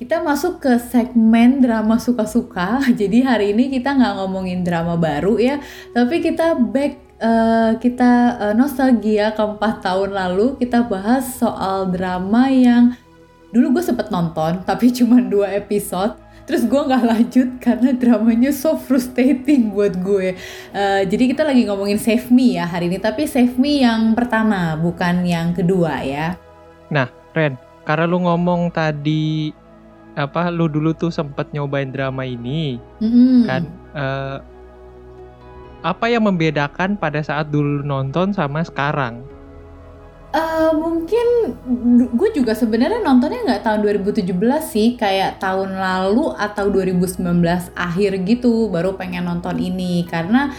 kita masuk ke segmen drama suka-suka. Jadi hari ini kita nggak ngomongin drama baru ya, tapi kita back uh, kita uh, nostalgia ke empat tahun lalu. Kita bahas soal drama yang dulu gue sempet nonton, tapi cuma dua episode. Terus gue nggak lanjut karena dramanya so frustrating buat gue. Uh, jadi kita lagi ngomongin Save Me ya hari ini, tapi Save Me yang pertama, bukan yang kedua ya. Nah, Ren, karena lu ngomong tadi apa lu dulu tuh sempet nyobain drama ini mm-hmm. kan uh, apa yang membedakan pada saat dulu nonton sama sekarang? Uh, mungkin gue juga sebenarnya nontonnya nggak tahun 2017 sih kayak tahun lalu atau 2019 akhir gitu baru pengen nonton ini karena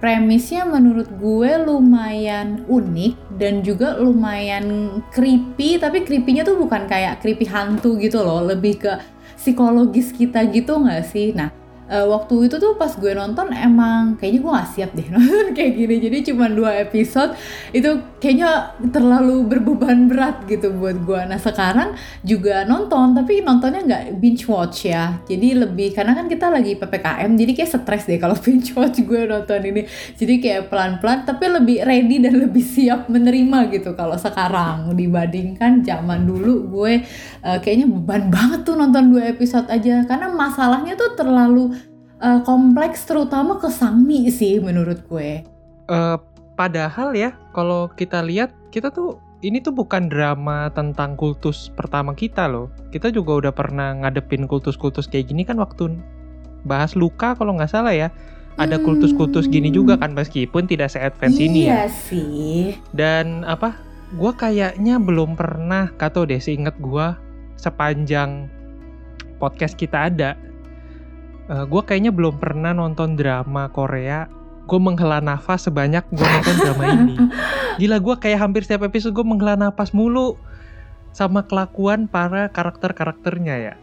premisnya menurut gue lumayan unik dan juga lumayan creepy tapi creepy-nya tuh bukan kayak creepy hantu gitu loh lebih ke psikologis kita gitu nggak sih? Nah uh, waktu itu tuh pas gue nonton emang kayaknya gue gak siap deh nonton kayak gini. Jadi cuma dua episode itu kayaknya terlalu berbeban berat gitu buat gue nah sekarang juga nonton tapi nontonnya nggak binge watch ya. Jadi lebih karena kan kita lagi ppkm jadi kayak stres deh kalau binge watch gue nonton ini. Jadi kayak pelan-pelan tapi lebih ready dan lebih siap menerima gitu kalau sekarang. Dibandingkan zaman dulu gue uh, kayaknya beban banget tuh nonton dua episode aja. Karena masalahnya tuh terlalu uh, kompleks terutama ke Sangmi sih menurut gue. Uh, padahal ya kalau kita lihat kita tuh ini tuh bukan drama tentang kultus pertama kita loh. Kita juga udah pernah ngadepin kultus-kultus kayak gini kan waktu bahas luka kalau nggak salah ya. Ada hmm. kultus-kultus gini juga kan meskipun tidak se-advance iya ini ya. Iya sih. Dan apa? Gua kayaknya belum pernah, kata deh seinget gua sepanjang podcast kita ada uh, eh, gue kayaknya belum pernah nonton drama Korea. Gue menghela nafas sebanyak gue nonton drama ini. Gila gue kayak hampir setiap episode gue menghela nafas mulu sama kelakuan para karakter-karakternya ya.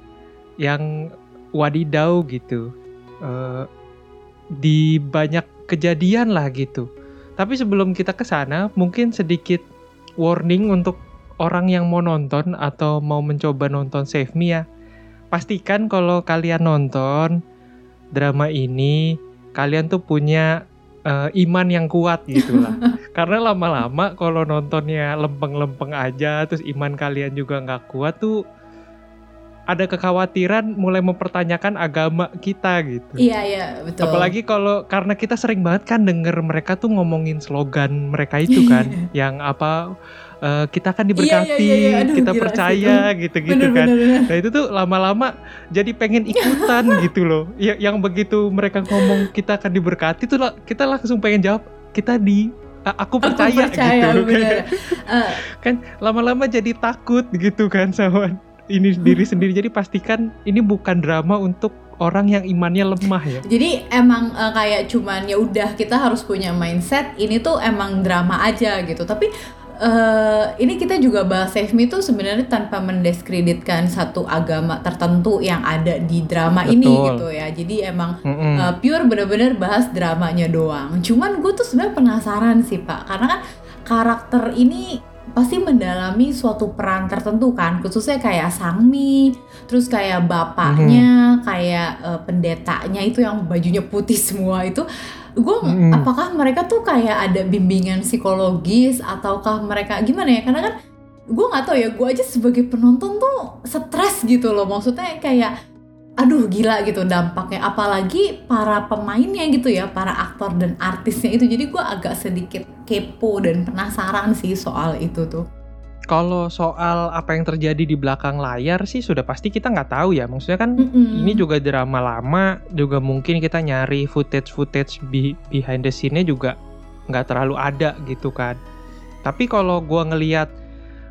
Yang wadidau gitu. Uh, di banyak kejadian lah gitu. Tapi sebelum kita ke sana mungkin sedikit warning untuk orang yang mau nonton atau mau mencoba nonton Save Me ya. Pastikan kalau kalian nonton drama ini kalian tuh punya uh, iman yang kuat gitu lah. Karena lama-lama kalau nontonnya lempeng-lempeng aja, terus iman kalian juga nggak kuat tuh ada kekhawatiran mulai mempertanyakan agama kita gitu. Iya iya betul. Apalagi kalau karena kita sering banget kan denger mereka tuh ngomongin slogan mereka itu kan, yang apa uh, kita akan diberkati, iya, iya, iya. Aduh, kita percaya gitu-gitu kan. Bener, Nah itu tuh lama-lama jadi pengen ikutan gitu loh. Ya, yang begitu mereka ngomong kita akan diberkati tuh kita langsung pengen jawab kita di aku percaya, aku percaya gitu kan. Uh, kan lama-lama jadi takut gitu kan sama ini diri sendiri. Jadi pastikan ini bukan drama untuk orang yang imannya lemah ya. Jadi emang uh, kayak cuman ya udah kita harus punya mindset ini tuh emang drama aja gitu. Tapi Uh, ini kita juga bahas Save Me itu sebenarnya tanpa mendiskreditkan satu agama tertentu yang ada di drama Betul. ini gitu ya. Jadi emang mm -hmm. uh, pure bener-bener bahas dramanya doang. Cuman gue tuh sebenarnya penasaran sih pak, karena kan karakter ini pasti mendalami suatu peran tertentu kan khususnya kayak Sangmi terus kayak bapaknya mm -hmm. kayak uh, pendetanya itu yang bajunya putih semua itu gue hmm. apakah mereka tuh kayak ada bimbingan psikologis ataukah mereka gimana ya karena kan gue nggak tahu ya gue aja sebagai penonton tuh stres gitu loh maksudnya kayak aduh gila gitu dampaknya apalagi para pemainnya gitu ya para aktor dan artisnya itu jadi gue agak sedikit kepo dan penasaran sih soal itu tuh kalau soal apa yang terjadi di belakang layar sih sudah pasti kita nggak tahu ya. Maksudnya kan mm -hmm. ini juga drama lama, juga mungkin kita nyari footage-footage behind the scene-nya juga nggak terlalu ada gitu kan. Tapi kalau gua ngeliat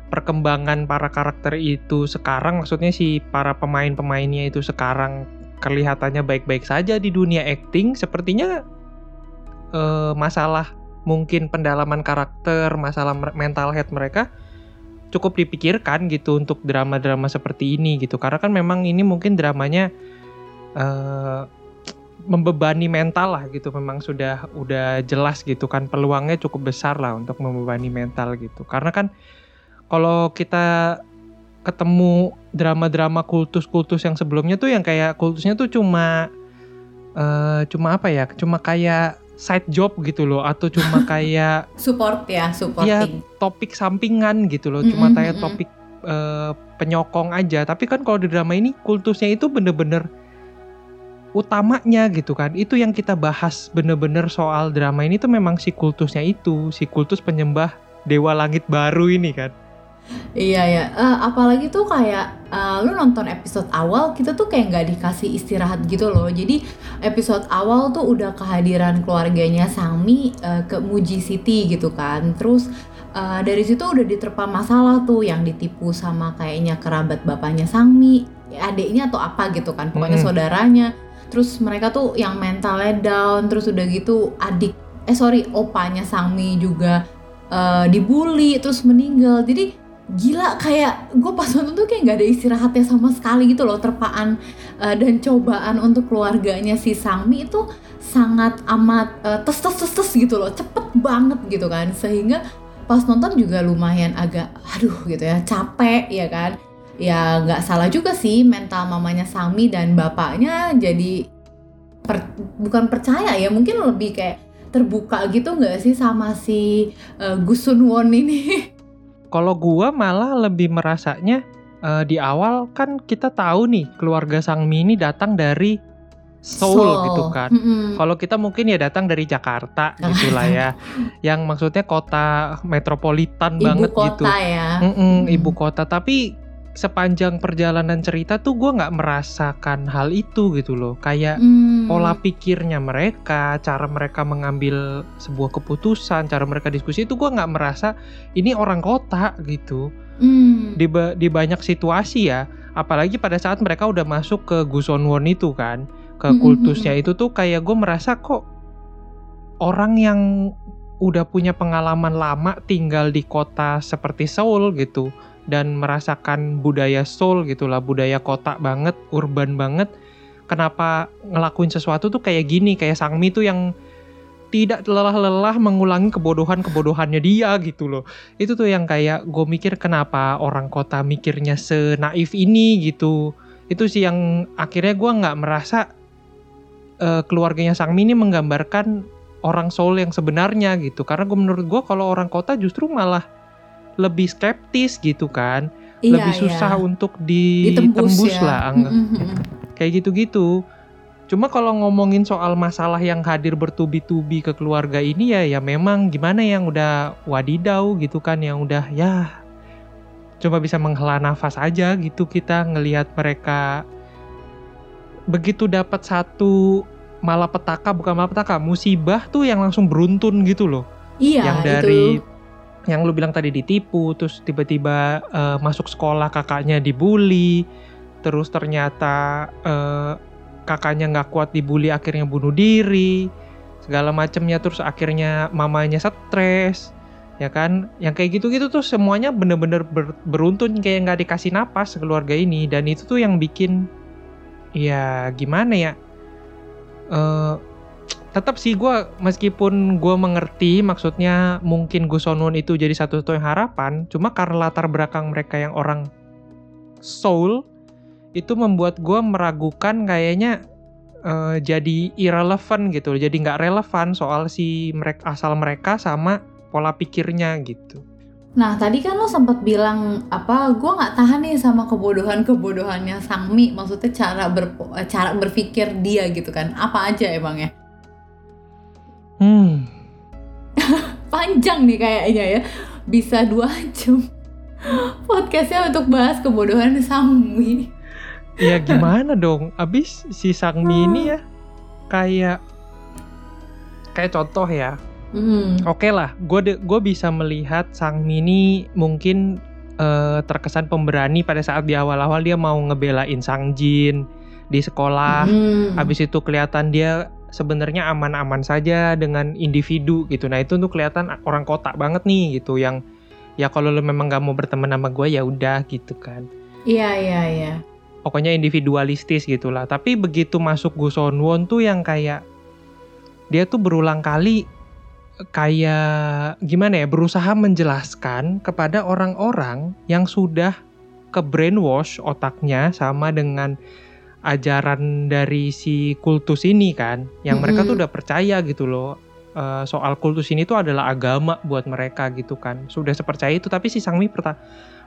perkembangan para karakter itu sekarang, maksudnya si para pemain-pemainnya itu sekarang kelihatannya baik-baik saja di dunia acting, sepertinya uh, masalah mungkin pendalaman karakter, masalah mental health mereka cukup dipikirkan gitu untuk drama-drama seperti ini gitu. Karena kan memang ini mungkin dramanya uh, membebani mental lah gitu memang sudah udah jelas gitu kan peluangnya cukup besar lah untuk membebani mental gitu. Karena kan kalau kita ketemu drama-drama kultus-kultus yang sebelumnya tuh yang kayak kultusnya tuh cuma eh cuma apa ya? Cuma kayak side job gitu loh atau cuma kayak support ya supporting topik sampingan gitu loh, cuma Mm-mm, kayak mm-mm. topik eh, penyokong aja. Tapi kan kalau di drama ini kultusnya itu bener-bener utamanya gitu kan. Itu yang kita bahas bener-bener soal drama ini tuh memang si kultusnya itu, si kultus penyembah dewa langit baru ini kan. Iya ya, Eh, apalagi tuh kayak eh, lu nonton episode awal kita tuh kayak nggak dikasih istirahat gitu loh. Jadi episode awal tuh udah kehadiran keluarganya Sangmi eh, ke Muji City gitu kan. Terus eh, dari situ udah diterpa masalah tuh yang ditipu sama kayaknya kerabat bapaknya Sangmi, adiknya atau apa gitu kan, pokoknya Mm-mm. saudaranya. Terus mereka tuh yang mentalnya down, terus udah gitu adik, eh sorry opanya Sangmi juga eh, dibully terus meninggal. Jadi gila kayak gue pas nonton tuh kayak nggak ada istirahatnya sama sekali gitu loh terpaan eh, dan cobaan untuk keluarganya si Sangmi itu sangat amat eh, tes tes tes tes gitu loh cepet banget gitu kan. Sehingga pas nonton juga lumayan agak aduh gitu ya capek ya kan. Ya nggak salah juga sih mental mamanya Sangmi dan bapaknya jadi per- bukan percaya ya mungkin lebih kayak terbuka gitu nggak sih sama si eh, Gusun Won ini Kalau gua malah lebih merasanya eh, di awal kan kita tahu nih keluarga Sangmi ini datang dari Seoul, gitu kan. Mm-mm. Kalau kita mungkin ya datang dari Jakarta gitu lah ya. Yang maksudnya kota metropolitan ibu banget kota gitu. ya. Mm-mm, Mm-mm. ibu kota. Tapi sepanjang perjalanan cerita tuh gua nggak merasakan hal itu gitu loh. Kayak Hmm. pola pikirnya mereka, cara mereka mengambil sebuah keputusan, cara mereka diskusi itu gua nggak merasa ini orang kota gitu. Hmm. Di, ba- di banyak situasi ya, apalagi pada saat mereka udah masuk ke Gusonwon itu kan, ke Mm-mm, kultusnya itu tuh kayak gue merasa kok orang yang udah punya pengalaman lama tinggal di kota seperti Seoul gitu dan merasakan budaya Seoul gitulah budaya kota banget urban banget. Kenapa ngelakuin sesuatu tuh kayak gini kayak Sangmi tuh yang tidak lelah-lelah mengulangi kebodohan-kebodohannya dia gitu loh. Itu tuh yang kayak gue mikir kenapa orang kota mikirnya senaif ini gitu. Itu sih yang akhirnya gue nggak merasa eh, keluarganya Sangmi ini menggambarkan orang Seoul yang sebenarnya gitu. Karena gue menurut gue kalau orang kota justru malah lebih skeptis gitu kan Iya, lebih susah iya. untuk ditembus, ditembus ya. lah anggap Mm-mm, mm-mm. kayak gitu-gitu cuma kalau ngomongin soal masalah yang hadir bertubi-tubi ke keluarga ini ya ya memang gimana yang udah wadidau gitu kan yang udah ya cuma bisa menghela nafas aja gitu kita ngelihat mereka begitu dapat satu malapetaka bukan malapetaka musibah tuh yang langsung beruntun gitu loh Iya, yang dari itu. Yang lu bilang tadi ditipu terus tiba-tiba eh, masuk sekolah kakaknya dibully terus ternyata eh, kakaknya nggak kuat dibully akhirnya bunuh diri segala macemnya terus akhirnya mamanya stres ya kan? Yang kayak gitu-gitu tuh semuanya bener-bener ber- beruntun kayak nggak dikasih napas keluarga ini dan itu tuh yang bikin ya gimana ya eh tetap sih gue meskipun gue mengerti maksudnya mungkin Gusonwon itu jadi satu-satunya harapan cuma karena latar belakang mereka yang orang soul itu membuat gue meragukan kayaknya eh, jadi irrelevant gitu jadi nggak relevan soal si mereka asal mereka sama pola pikirnya gitu Nah, tadi kan lo sempat bilang apa? Gua nggak tahan nih sama kebodohan-kebodohannya Sangmi. Maksudnya cara ber cara berpikir dia gitu kan? Apa aja emangnya? Hmm Panjang nih kayaknya ya. Bisa dua jam podcastnya untuk bahas kebodohan Sangmi. ya gimana dong abis si Sangmi ini ya kayak kayak contoh ya Hmm. Oke lah, gue gue bisa melihat Sang Mini mungkin eh, terkesan pemberani pada saat di awal-awal dia mau ngebelain Sang Jin di sekolah. Hmm. Habis itu kelihatan dia sebenarnya aman-aman saja dengan individu gitu. Nah itu tuh kelihatan orang kota banget nih gitu yang ya kalau lu memang gak mau berteman sama gue ya udah gitu kan. Iya iya iya. Pokoknya individualistis gitulah. Tapi begitu masuk Gusonwon tuh yang kayak dia tuh berulang kali kayak gimana ya berusaha menjelaskan kepada orang-orang yang sudah ke brainwash otaknya sama dengan ajaran dari si kultus ini kan yang mereka tuh Mm-mm. udah percaya gitu loh. Eh, soal kultus ini tuh adalah agama buat mereka gitu kan. Sudah sepercaya itu tapi si Sangmi perta-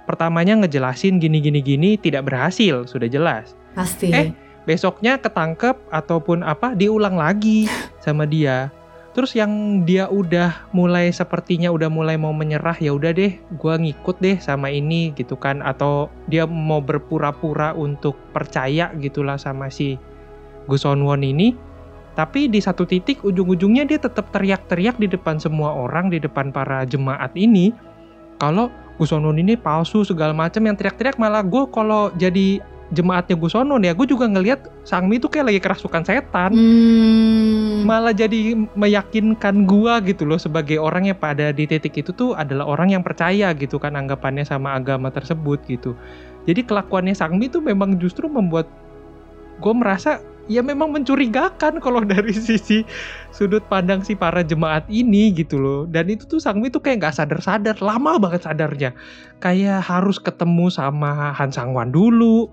pertamanya ngejelasin gini gini gini tidak berhasil. Sudah jelas. Pasti. Eh, besoknya ketangkep ataupun apa diulang lagi sama dia terus yang dia udah mulai sepertinya udah mulai mau menyerah ya udah deh gua ngikut deh sama ini gitu kan. Atau dia mau berpura-pura untuk percaya gitulah sama si Gusonwon ini. Tapi di satu titik ujung-ujungnya dia tetap teriak-teriak di depan semua orang di depan para jemaat ini. Kalau Gusonwon ini palsu segala macam yang teriak-teriak malah gue kalau jadi jemaatnya Gusonon ya gue juga ngelihat Sangmi itu kayak lagi kerasukan setan. Hmm. malah jadi meyakinkan gua gitu loh sebagai orang yang pada di titik itu tuh adalah orang yang percaya gitu kan anggapannya sama agama tersebut gitu. Jadi kelakuannya Sangmi tuh memang justru membuat gue merasa ya memang mencurigakan kalau dari sisi sudut pandang si para jemaat ini gitu loh. Dan itu tuh Sangmi tuh kayak nggak sadar-sadar lama banget sadarnya. Kayak harus ketemu sama Han Sangwan dulu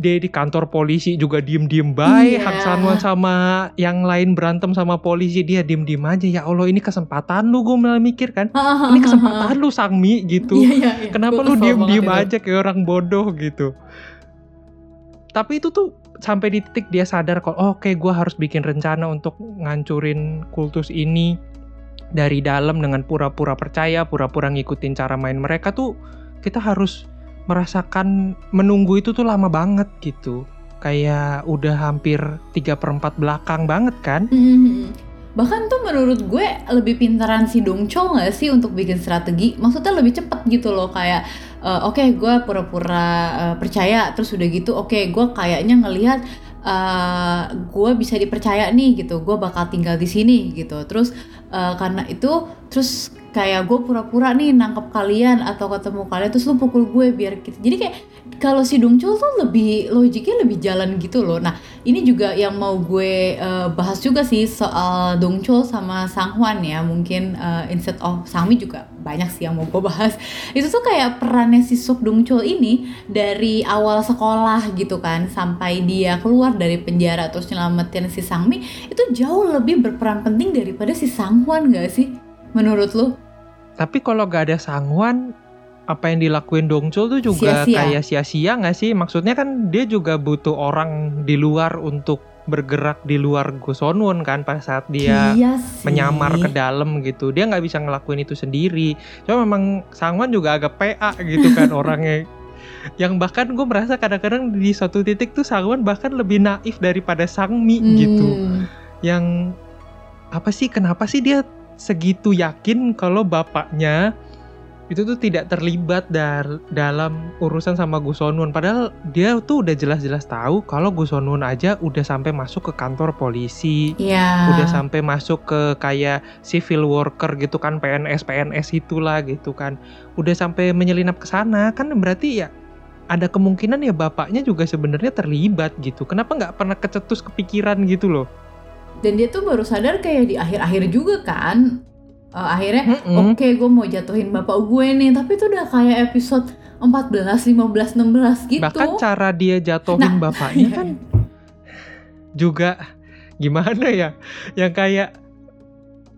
dia di kantor polisi juga diem-diem baik. Han Sangwan sama yang lain berantem sama polisi dia diem-diem aja ya Allah ini kesempatan lu gue malah mikir kan ini kesempatan lu Sangmi gitu Iya, iya, iya. Kenapa Gua lu diem-diem aja kayak orang bodoh gitu? Tapi itu tuh sampai di titik dia sadar kalau oh, oke gue harus bikin rencana untuk ngancurin kultus ini dari dalam dengan pura-pura percaya, pura-pura ngikutin cara main mereka tuh kita harus merasakan menunggu itu tuh lama banget gitu. Kayak udah hampir 3 per 4 belakang banget kan? Hmm. Bahkan tuh menurut gue lebih pintaran si Dongchol nggak sih untuk bikin strategi? Maksudnya lebih cepet gitu loh kayak eh, oke gue pura-pura eh, percaya terus udah gitu oke gue kayaknya ngelihat eh, gue bisa dipercaya nih gitu gue bakal tinggal di sini gitu terus eh, karena itu terus kayak gue pura-pura nih nangkep kalian atau ketemu kalian terus lu pukul gue biar gitu. Jadi kayak kalau si Dongchol tuh lebih logiknya lebih jalan gitu loh. Nah ini juga yang mau gue eh, bahas juga sih soal Dongchol sama Sanghwan ya. Mungkin eh, instead of Sangmi juga banyak sih yang mau gue bahas. Itu tuh kayak perannya si Sok Dongchol ini dari awal sekolah gitu kan sampai dia keluar dari penjara terus nyelamatin si Sangmi itu jauh lebih berperan penting daripada si Sanghwan gak sih? Menurut lu? Tapi kalau gak ada Sangwan, apa yang dilakuin Dongchul tuh juga Sia-sia. kayak sia-sia nggak sih? Maksudnya kan dia juga butuh orang di luar untuk bergerak di luar Gosonwon kan pada saat dia Iya menyamar ke dalam gitu. Dia nggak bisa ngelakuin itu sendiri. Cuma memang Sangwan juga agak PA gitu kan orangnya. Yang bahkan gue merasa kadang-kadang di suatu titik tuh Sangwan bahkan lebih naif daripada Sangmi gitu Hmm. yang apa sih kenapa sih dia segitu yakin kalau bapaknya itu tuh tidak terlibat dar- dalam urusan sama Gusonwon padahal dia tuh udah jelas-jelas tahu kalau Gusonwon aja udah sampai masuk ke kantor polisi Iya. udah sampai masuk ke kayak civil worker gitu kan PNS PNS itulah gitu kan. Udah sampai menyelinap ke sana kan berarti ya ada kemungkinan ya bapaknya juga sebenarnya terlibat gitu. Kenapa nggak pernah kecetus kepikiran gitu loh Dan dia tuh baru sadar kayak di akhir-akhir juga kan. Eh, akhirnya Mm-mm. oke gue mau jatuhin bapak gue nih. Tapi itu udah kayak episode 14, 15, 16 gitu. Bahkan cara dia jatuhin Nah, bapaknya iya, kan juga gimana ya? Yang kayak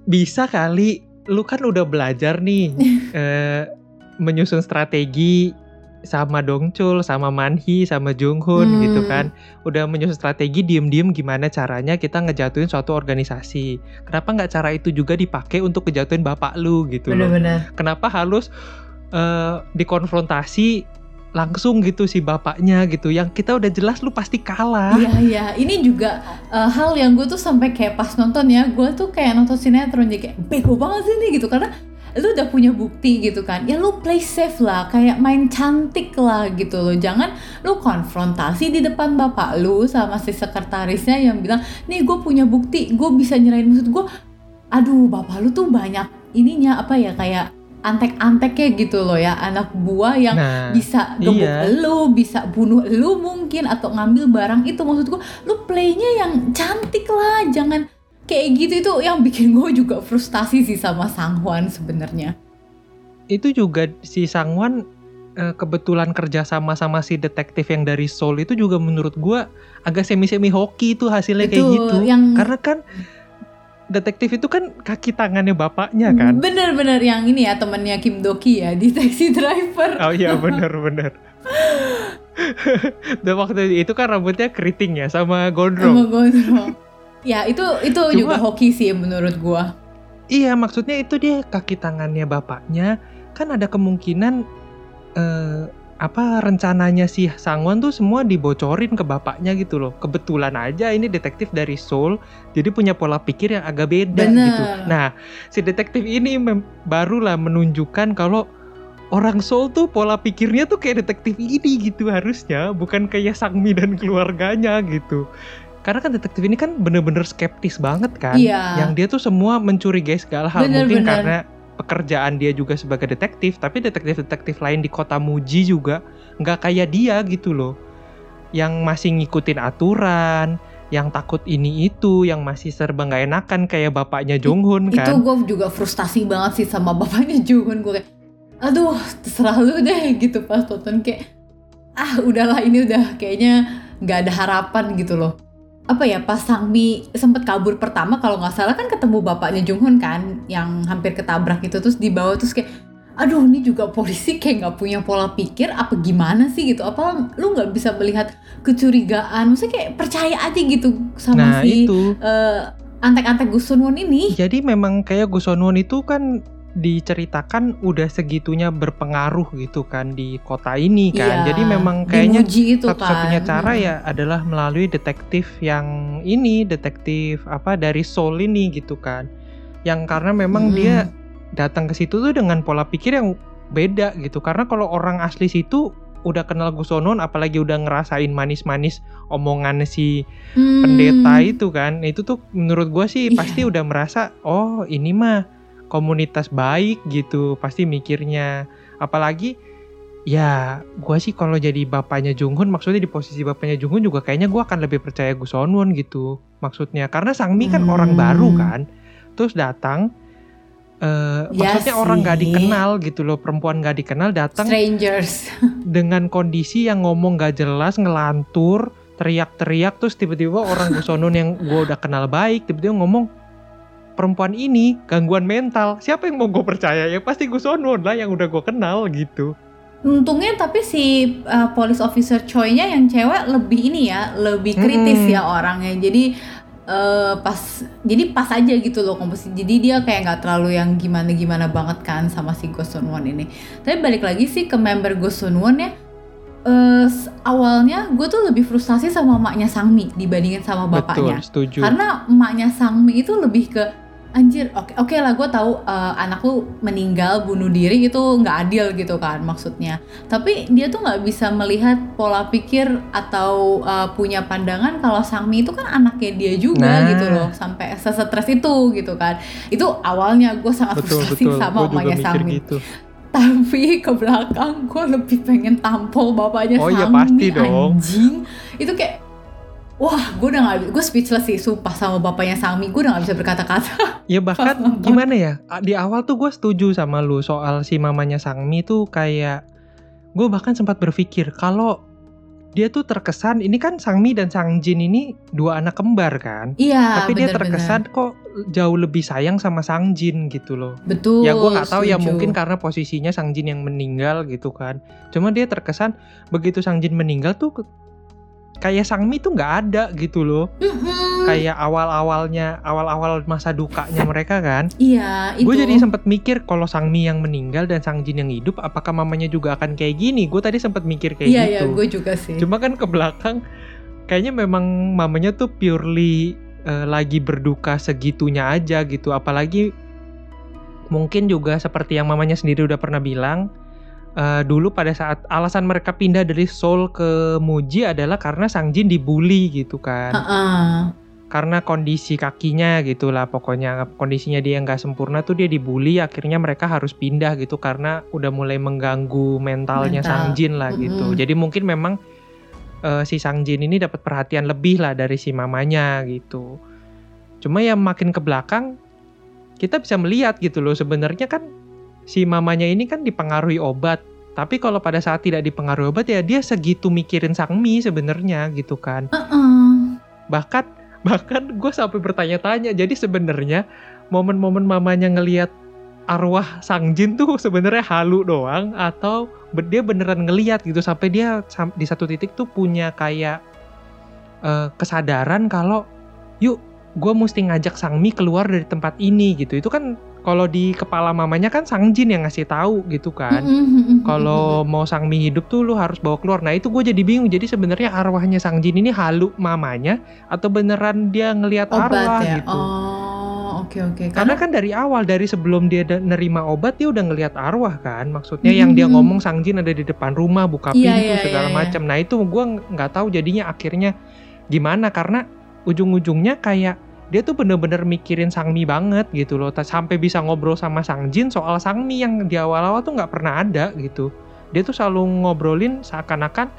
bisa kali lu kan udah belajar nih eh, menyusun strategi sama Dongchul, sama Manhi, sama Junghoon Hmm. gitu kan. Udah menyusun strategi diem-diem gimana caranya kita ngejatuhin suatu organisasi. Kenapa nggak cara itu juga dipakai untuk ngejatuhin bapak lu gitu loh Bener-bener. kenapa harus eh, dikonfrontasi langsung gitu si bapaknya gitu yang kita udah jelas lu pasti kalah Iya iya, ini juga eh, hal yang gue tuh sampai kayak pas nonton ya, gue tuh kayak nonton sinetron jadi kayak bego banget sih nih gitu karena lu udah punya bukti gitu kan, ya lu play safe lah, kayak main cantik lah gitu loh, jangan lu konfrontasi di depan bapak lu sama si sekretarisnya yang bilang, nih gue punya bukti, gue bisa nyerahin. Maksud gue, aduh bapak lu tuh banyak ininya apa ya kayak antek-anteknya gitu loh ya, anak buah yang nah bisa gebuk iya. lu, bisa bunuh lu mungkin atau ngambil barang itu. Maksud gua lu playnya yang cantik lah, jangan kayak gitu itu yang bikin gue juga frustasi sih sama Sanghwan sebenarnya. itu juga si Sangwan eh, kebetulan kerja sama sama si detektif yang dari Seoul itu juga menurut gua agak semi-semi hoki itu hasilnya kayak Betul, gitu. yang- Karena kan detektif itu kan kaki tangannya bapaknya kan. Bener-bener yang ini ya temannya Kim Doki ya di taxi driver. Oh iya bener bener. Dan waktu itu kan rambutnya keriting ya sama Sama gondrong. Ya itu itu Cuma- juga hoki sih menurut gua. Iya maksudnya itu dia kaki tangannya bapaknya kan ada kemungkinan eh, apa rencananya si Sangwon tuh semua dibocorin ke bapaknya gitu loh. Kebetulan aja ini detektif dari Seoul jadi punya pola pikir yang agak beda Bener. gitu. Nah si detektif ini barulah menunjukkan kalau orang Seoul tuh pola pikirnya tuh kayak detektif ini gitu harusnya bukan kayak Sangmi dan keluarganya gitu. Karena kan detektif ini kan bener-bener skeptis banget kan. Iya. yang dia tuh semua mencurigai segala hal. Bener, mungkin bener. karena pekerjaan dia juga sebagai detektif tapi detektif-detektif lain di kota Muji juga nggak kayak dia gitu loh. Yang masih ngikutin aturan yang takut ini itu yang masih serba nggak enakan kayak bapaknya Jonghoon Itu kan. gue juga frustasi banget sih sama bapaknya Jungun gue kayak aduh terserah lu deh gitu pas tonton kayak ah udahlah ini udah kayaknya nggak ada harapan gitu loh apa ya pas Sangmi sempet kabur pertama kalau nggak salah kan ketemu bapaknya Junghun kan yang hampir ketabrak itu terus dibawa terus kayak aduh ini juga polisi kayak nggak punya pola pikir apa gimana sih? Gitu. Apa lu nggak bisa melihat kecurigaan? Maksudnya kayak percaya aja gitu sama nah si itu. eh, antek-antek Gus Sunwon ini. Jadi memang kayak Gus Won itu kan diceritakan udah segitunya berpengaruh gitu kan di kota ini kan Iya, jadi memang kayaknya Muji itu satu-satunya kan. cara Hmm. ya adalah melalui detektif yang ini detektif apa dari Seoul ini gitu kan yang karena memang Hmm. dia datang ke situ tuh dengan pola pikir yang beda gitu karena kalau orang asli situ udah kenal Gus Onon apalagi udah ngerasain manis-manis omongan si Hmm. pendeta itu kan itu tuh menurut gua sih Iya. pasti udah merasa oh ini mah komunitas baik gitu pasti mikirnya apalagi ya gua sih kalau jadi bapaknya Junghun maksudnya di posisi bapaknya Junghun juga kayaknya gua akan lebih percaya Gus Onwon gitu maksudnya karena Sangmi kan Hmm. orang baru kan terus datang eh Ya maksudnya orang nggak sih. dikenal gitu loh perempuan nggak dikenal datang strangers dengan kondisi yang ngomong gak jelas, ngelantur, teriak-teriak, terus tiba-tiba orang Gusonon yang gue udah kenal baik, tiba-tiba ngomong perempuan ini gangguan mental. Siapa yang mau gue percaya? Ya pasti Gusonon lah yang udah gue kenal gitu. untungnya tapi si uh, police officer Choi-nya yang cewek lebih ini ya lebih kritis Mm-mm. ya orangnya jadi eh, pas jadi pas aja gitu loh komposisi jadi dia kayak nggak terlalu yang gimana gimana banget kan sama si Go Sun Won ini tapi balik lagi sih ke member Go Sun Won ya s- awalnya gue tuh lebih frustasi sama emaknya Sangmi dibandingin sama bapaknya Betul, setuju. karena emaknya Sangmi itu lebih ke anjir oke oke lah gue tahu eh, anak lu meninggal bunuh diri itu nggak adil gitu kan maksudnya tapi dia tuh nggak bisa melihat pola pikir atau eh, punya pandangan kalau Sangmi itu kan anaknya dia juga Nah. gitu loh sampai sesetres itu gitu kan itu awalnya gue sangat betul, frustasi betul. sama mikir Sangmi gitu. tapi ke belakang gue lebih pengen tampol bapaknya Oh iya, Sangmi pasti dong. anjing itu kayak wah gue udah gak gue speechless sih sumpah sama bapaknya Sangmi gue udah gak bisa berkata-kata Ya bahkan gimana ya? Di awal tuh gue setuju sama lu soal si mamanya Sangmi tuh kayak gue bahkan sempat berpikir kalau dia tuh terkesan ini kan Sangmi dan Sangjin ini dua anak kembar kan? iya tapi dia bener-bener. terkesan kok jauh lebih sayang sama Sang Jin gitu loh. betul ya gue nggak tahu ya mungkin karena posisinya Sang Jin yang meninggal gitu kan. Cuma dia terkesan begitu Sang Jin meninggal tuh kayak Sang Mi tuh nggak ada gitu loh. Mm-mm. Kayak awal-awalnya awal-awal masa dukanya mereka kan. iya itu Gue jadi sempat mikir kalau Sang Mi yang meninggal dan Sang Jin yang hidup apakah mamanya juga akan kayak gini? Gue tadi sempat mikir kayak iya gitu. iya gue juga sih Cuma kan ke belakang kayaknya memang mamanya tuh purely eh, lagi berduka segitunya aja gitu. Apalagi mungkin juga seperti yang mamanya sendiri udah pernah bilang eh, dulu pada saat alasan mereka pindah dari Seoul ke Muji adalah karena Sang Jin dibully gitu kan. Heeh. Karena kondisi kakinya gitulah pokoknya kondisinya dia nggak sempurna tuh dia dibully akhirnya mereka harus pindah gitu karena udah mulai mengganggu mentalnya Mental. Sang Jin lah gitu. Mm-mm. Jadi mungkin memang eh, si Sang Jin ini dapat perhatian lebih lah dari si mamanya gitu. Cuma yang makin ke belakang kita bisa melihat gitu loh sebenarnya kan si mamanya ini kan dipengaruhi obat Tapi kalau pada saat tidak dipengaruhi obat ya dia segitu mikirin Sangmi sebenarnya gitu kan. Heeh. Bahkan bahkan gue sampai bertanya-tanya. Jadi sebenarnya momen-momen mamanya ngelihat arwah sang jin tuh sebenarnya halu doang atau dia beneran ngeliat gitu sampai dia di satu titik tuh punya kayak eh, kesadaran kalau yuk gue mesti ngajak Sangmi keluar dari tempat ini gitu itu kan kalau di kepala mamanya kan sang jin yang ngasih tahu gitu kan. Kalau mau Sangmi hidup tuh lu harus bawa keluar. Nah itu gue jadi bingung. Jadi sebenarnya arwahnya sang jin ini halu mamanya atau beneran dia ngelihat arwah ya. gitu? Oh, oke oke. karena kan dari awal dari sebelum dia nerima obat dia udah ngelihat arwah kan? Maksudnya yang dia ngomong sang jin ada di depan rumah buka Iya, pintu iya, segala iya, iya. macam. Nah itu ng- nggak tahu jadinya akhirnya gimana. Karena ujung-ujungnya kayak dia tuh bener-bener mikirin Sangmi banget gitu loh sampai bisa ngobrol sama Sang Jin soal Sangmi yang di awal-awal tuh nggak pernah ada gitu dia tuh selalu ngobrolin seakan-akan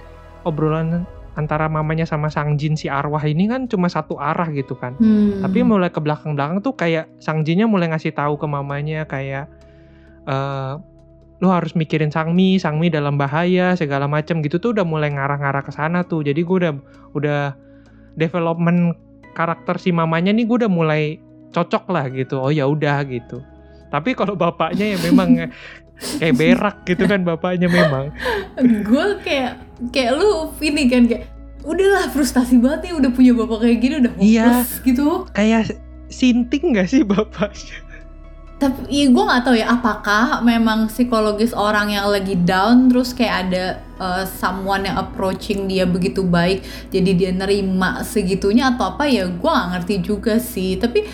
obrolan antara mamanya sama Sang Jin si arwah ini kan cuma satu arah gitu kan Hmm. tapi mulai ke belakang-belakang tuh kayak sang jinnya mulai ngasih tahu ke mamanya kayak eh lu harus mikirin Sangmi, Sangmi dalam bahaya segala macam gitu tuh udah mulai ngarah-ngarah ke sana tuh. Jadi gue udah udah development karakter si mamanya nih gue udah mulai cocok lah gitu. Oh ya udah gitu. Tapi kalau bapaknya ya memang kayak berak gitu kan bapaknya memang. gue kayak kayak lu ini kan kayak udahlah frustasi banget nih udah punya bapak kayak gini udah Iya. hopeless gitu Kayak sinting gak sih bapaknya? Tapi ya, gue nggak tahu ya apakah memang psikologis orang yang lagi down terus kayak ada uh, someone yang approaching dia begitu baik jadi dia nerima segitunya atau apa ya gue nggak ngerti juga sih tapi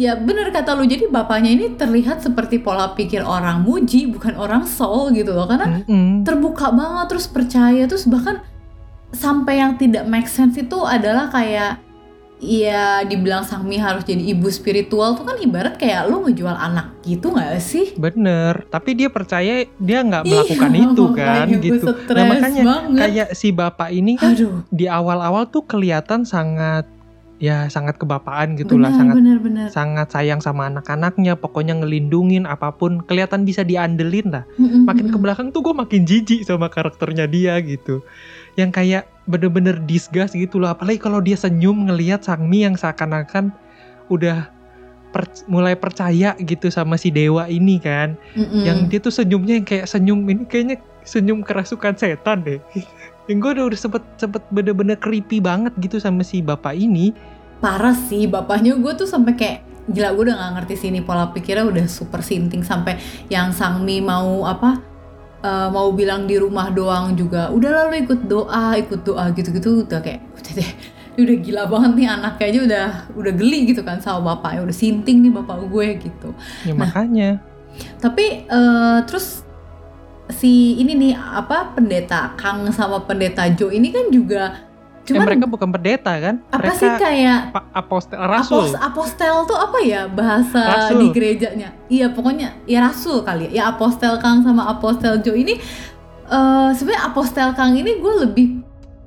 ya bener kata lu jadi bapaknya ini terlihat seperti pola pikir orang muji bukan orang soul gitu loh karena Mm-mm. terbuka banget terus percaya terus bahkan sampai yang tidak make sense itu adalah kayak ya dibilang Sangmi harus jadi ibu spiritual tuh kan ibarat kayak lu ngejual anak gitu nggak sih? Bener, tapi dia percaya dia nggak Iya, melakukan itu kan gitu. Nah makanya banget. kayak si bapak ini kan Aduh, di awal-awal tuh kelihatan sangat ya sangat kebapaan gitu lah, sangat benar benar. sangat sayang sama anak-anaknya, pokoknya ngelindungin apa pun, kelihatan bisa diandelin lah. Makin ke belakang tuh gue makin jijik sama karakternya dia gitu. Yang kayak bener-bener disgust gitu loh, apalagi kalau dia senyum ngelihat Sangmi yang seakan-akan udah per- mulai percaya gitu sama si dewa ini kan. Mm-mm. yang dia tuh senyumnya yang kayak senyum ini kayaknya senyum kerasukan setan deh. Yang gue udah, udah sempet sempet bener-bener creepy banget gitu sama si bapak ini. Parah sih bapaknya gue tuh sampai kayak gila gue udah nggak ngerti sini pola pikirnya udah super sinting sampai yang Sangmi mau apa eh, mau bilang di rumah doang juga udah lalu ikut doa ikut doa gitu-gitu udah kayak udah deh udah gila banget nih anaknya aja udah udah geli gitu kan sama bapaknya udah sinting nih bapak gue gitu. Ya Nah, makanya. tapi eh, terus si ini nih apa pendeta Kang sama pendeta Jo ini kan juga Eh, cuman mereka bukan pendeta kan apa mereka sih kayak pa- apostel rasul Apos, apostel tuh apa ya bahasa Rasul. di gerejanya? Iya pokoknya ya rasul kali ya. Ya apostel Kang sama apostel Jo ini eh sebenarnya apostel Kang ini gue lebih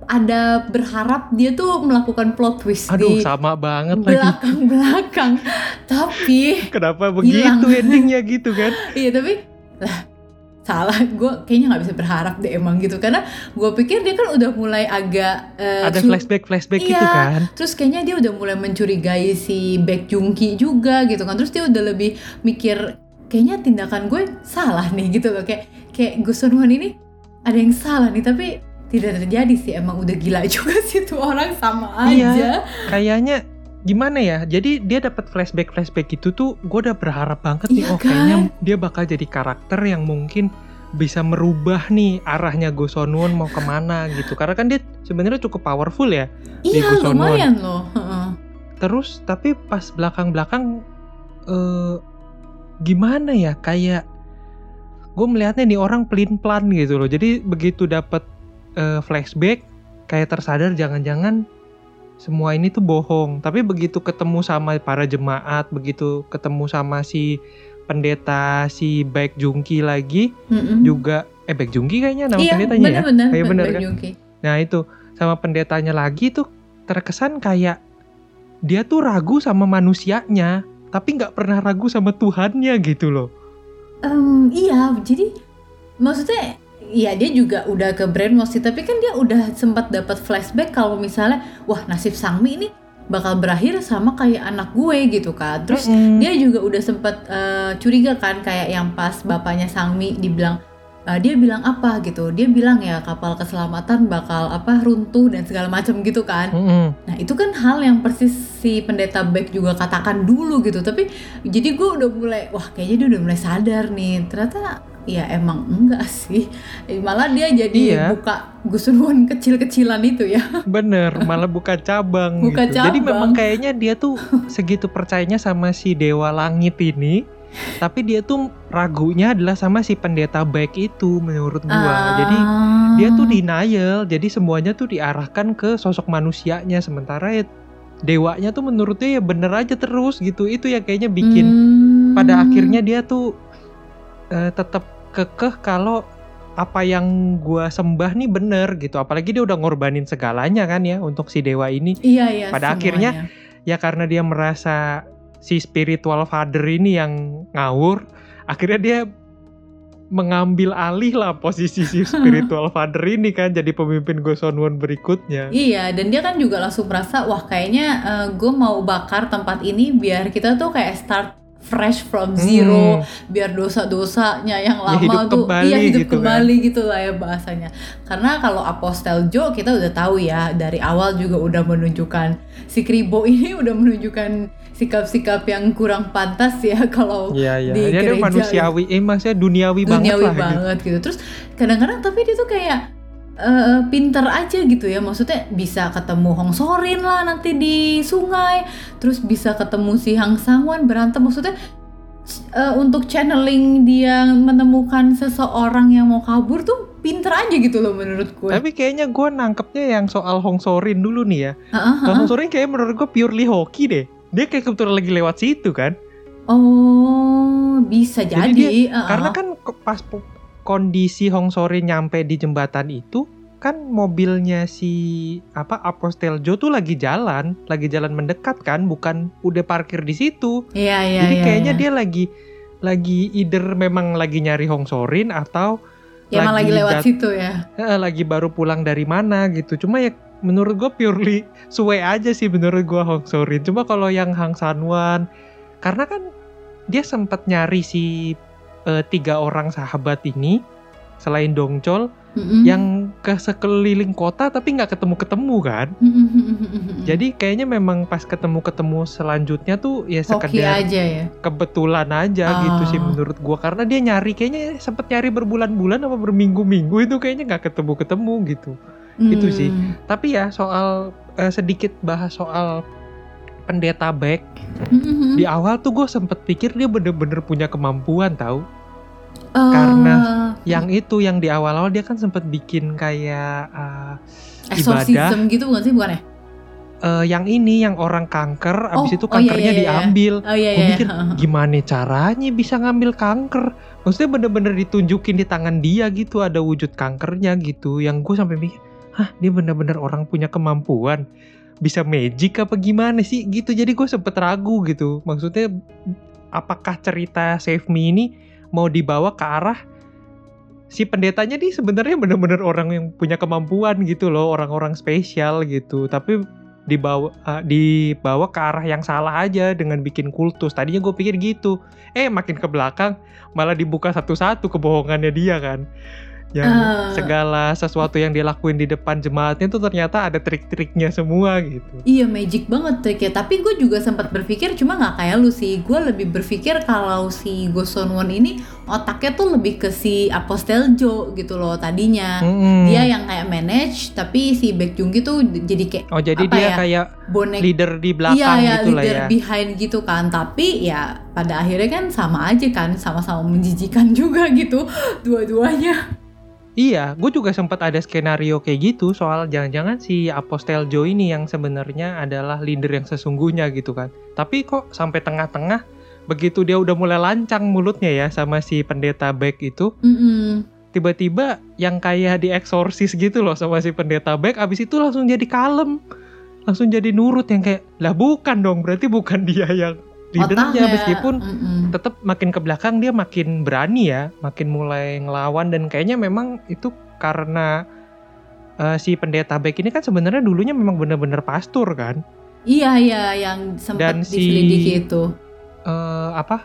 ada berharap dia tuh melakukan plot twist aduh di sama banget lagi belakang-belakang. Tapi kenapa Hilang. begitu endingnya gitu kan iya tapi lah salah gue kayaknya nggak bisa berharap deh emang gitu karena gue pikir dia kan udah mulai agak eh, ada flashback flashback gitu Iya. kan Terus kayaknya dia udah mulai mencurigai si Baek Jungki juga gitu kan. Terus dia udah lebih mikir kayaknya tindakan gue salah nih gitu loh kayak kayak Gus Won ini ada yang salah nih tapi tidak terjadi sih emang udah gila juga sih tuh orang sama Iya. aja. kayaknya gimana ya jadi dia dapat flashback flashback itu tuh gue udah berharap banget nih Iya oh kayaknya dia bakal jadi karakter yang mungkin bisa merubah nih arahnya Go Sonwon mau ke mana gitu karena kan dia sebenarnya cukup powerful ya Di Iya Gus Won Won. lumayan loh. Terus tapi pas belakang belakang eh gimana ya kayak gue melihatnya nih orang pelin pelan gitu loh jadi begitu dapat eh, flashback kayak tersadar jangan-jangan semua ini tuh bohong tapi begitu ketemu sama para jemaat begitu ketemu sama si pendeta si Baek Jungki lagi Mm-mm. juga eh Baek Jungki kayaknya nama iya, pendetanya ya bener-bener. Iya, bener Baek kan? Jungki. Nah itu sama pendetanya lagi tuh terkesan kayak dia tuh ragu sama manusianya, tapi nggak pernah ragu sama Tuhannya gitu loh. Em, iya, jadi maksudnya Iya dia juga udah ke brainwash sih, tapi kan dia udah sempat dapat flashback kalau misalnya wah nasib Sangmi ini bakal berakhir sama kayak anak gue gitu kan. Terus Mm-mm. dia juga udah sempat eh, curiga kan kayak yang pas bapaknya Sangmi dibilang eh, dia bilang apa gitu. Dia bilang ya kapal keselamatan bakal apa runtuh dan segala macam gitu kan. Mm-mm. Nah itu kan hal yang persis si pendeta Beck juga katakan dulu gitu Tapi jadi gue udah mulai wah kayaknya dia udah mulai sadar nih Ternyata ya emang enggak sih Eh, Malah dia jadi Iya. buka gusunun kecil-kecilan itu ya Bener, malah buka cabang Buka gitu. Jadi cabang. memang kayaknya dia tuh segitu percayanya sama si Dewa Langit ini, tapi dia tuh ragunya adalah sama si pendeta baik itu menurut gua. Jadi Ah. dia tuh denial, jadi semuanya tuh diarahkan ke sosok manusianya sementara ya dewanya tuh menurut dia ya bener aja terus gitu. Itu yang kayaknya bikin Hmm. pada akhirnya dia tuh eh, tetap kekeh kalau apa yang gua sembah nih bener gitu. Apalagi dia udah ngorbanin segalanya kan ya untuk si dewa ini. Iya iya pada semuanya. akhirnya ya karena dia merasa si spiritual father ini yang ngawur akhirnya dia mengambil alih lah posisi si spiritual father ini kan jadi pemimpin Gosonwon berikutnya. Iya, dan dia kan juga langsung merasa, wah kayaknya gue mau bakar tempat ini biar kita tuh kayak start fresh from zero, Hmm. biar dosa-dosanya yang Ya, lama hidup tuh kembali iya hidup gitu kan. kembali gitu lah ya bahasanya. Karena kalau Apostel Joe kita udah tahu ya dari awal juga udah menunjukkan si Kribo ini udah menunjukkan sikap-sikap yang kurang pantas ya kalau Iya iya di dia dia gereja manusiawi eh maksudnya duniawi, banget duniawi lah gitu. banget gitu. Terus kadang-kadang tapi dia tuh kayak eh, pinter aja gitu ya. Maksudnya bisa ketemu Hong Sorin lah nanti di sungai. Terus bisa ketemu si Hang Sangwan berantem. Maksudnya eh, untuk channeling dia menemukan seseorang yang mau kabur tuh pinter aja gitu loh menurut gue. Tapi kayaknya gue nangkepnya yang soal Hong Sorin dulu nih ya. Kalau ah. Hong Sorin kayak menurut gue purely hoki deh. Dia kayak kebetulan lagi lewat situ kan. Oh, bisa jadi. Jadi Ah, ah. Karena kan pas kondisi Hong Sorin nyampe di jembatan itu kan mobilnya si apa Apostel Joe tuh lagi jalan, lagi jalan mendekat kan, bukan udah parkir di situ. Iya, iya, Jadi iya, kayaknya iya. dia lagi lagi either memang lagi nyari Hong Sorin atau Ya, lagi lagi lewat dat- situ ya. eh, lagi baru pulang dari mana gitu. Cuma ya menurut gue purely suwe aja sih menurut gue Hong Sorin. Cuma kalau yang Hang Sanwan, karena kan dia sempat nyari si eh, tiga orang sahabat ini selain Dongchol Mm-mm. yang ke sekeliling kota tapi nggak ketemu-ketemu kan. Mm-mm. Jadi kayaknya memang pas ketemu-ketemu selanjutnya tuh ya hoki sekedar aja ya. kebetulan aja gitu sih Ah. menurut gua karena dia nyari kayaknya sempet nyari berbulan-bulan apa berminggu-minggu itu kayaknya nggak ketemu-ketemu gitu. Itu sih. Tapi ya soal eh, sedikit bahas soal pendeta Beck Mm-mm. di awal tuh gue sempet pikir dia bener-bener punya kemampuan tahu. Eh, karena Yang itu yang di awal-awal dia kan sempet bikin kayak eh, ibadah. gitu bukan sih bukan ya? eh, yang ini yang orang kanker, Oh, abis itu oh iya, kankernya iya, iya. diambil. Oh iya Gue iya. mikir gimana caranya bisa ngambil kanker? Maksudnya bener-bener ditunjukin di tangan dia gitu ada wujud kankernya gitu. Yang gue sampai mikir, hah dia bener-bener orang punya kemampuan bisa magic apa gimana sih gitu. Jadi gue sempet ragu gitu. Maksudnya apakah cerita Save Me ini mau dibawa ke arah si pendetanya nih sebenarnya bener-bener orang yang punya kemampuan gitu loh, orang-orang spesial gitu. Tapi dibawa eh, dibawa ke arah yang salah aja dengan bikin kultus. Tadinya gue pikir gitu. Eh makin ke belakang malah dibuka satu-satu kebohongannya dia kan. Yang Eh. segala sesuatu yang dia lakuin di depan jemaatnya tuh ternyata ada trik-triknya semua gitu. Iya magic banget triknya. Tapi gue juga sempat berpikir cuma nggak kayak lu sih. Gue lebih berpikir kalau si Goson Won ini otaknya tuh lebih ke si Apostel Jo gitu loh tadinya. Mm-mm. Dia yang kayak manage, tapi si Baek Jung gitu jadi kayak Oh jadi apa dia ya, kayak bonek leader di belakang iya ya gitu lah leader ya. behind gitu kan tapi ya pada akhirnya kan sama aja kan sama-sama menjijikan juga gitu dua-duanya Iya, gue juga sempat ada skenario kayak gitu soal jangan-jangan si Apostel Joe ini yang sebenarnya adalah leader yang sesungguhnya gitu kan. Tapi kok sampai tengah-tengah begitu dia udah mulai lancang mulutnya ya sama si pendeta Beck itu, Mm-mm. tiba-tiba yang kayak di eksorsis gitu loh sama si pendeta Beck, abis itu langsung jadi kalem, langsung jadi nurut yang kayak lah bukan dong, berarti bukan dia yang leadernya Otaknya, meskipun mm-mm. tetap makin ke belakang dia makin berani ya, makin mulai ngelawan dan kayaknya memang itu karena eh, si pendeta baik ini kan sebenarnya dulunya memang benar-benar pastor kan. Iya iya yang sempat Dan si- diselidiki itu. eh apa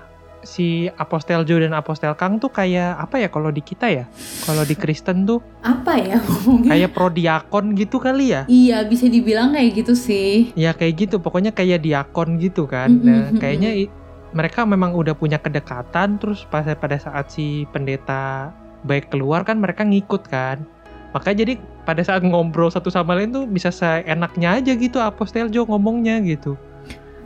si Apostel Joe dan Apostel Kang tuh kayak apa ya kalau di kita ya? Kalau di Kristen tuh Apa ya ngomongnya? kayak prodiakon gitu kali ya? Iya bisa dibilang kayak gitu sih. Ya kayak gitu, pokoknya kayak diakon gitu kan. Nah, kayaknya mereka memang udah punya kedekatan terus pas pada saat si pendeta baik keluar kan mereka ngikut kan. Makanya jadi pada saat ngobrol satu sama lain tuh bisa seenaknya aja gitu Apostel Joe ngomongnya gitu.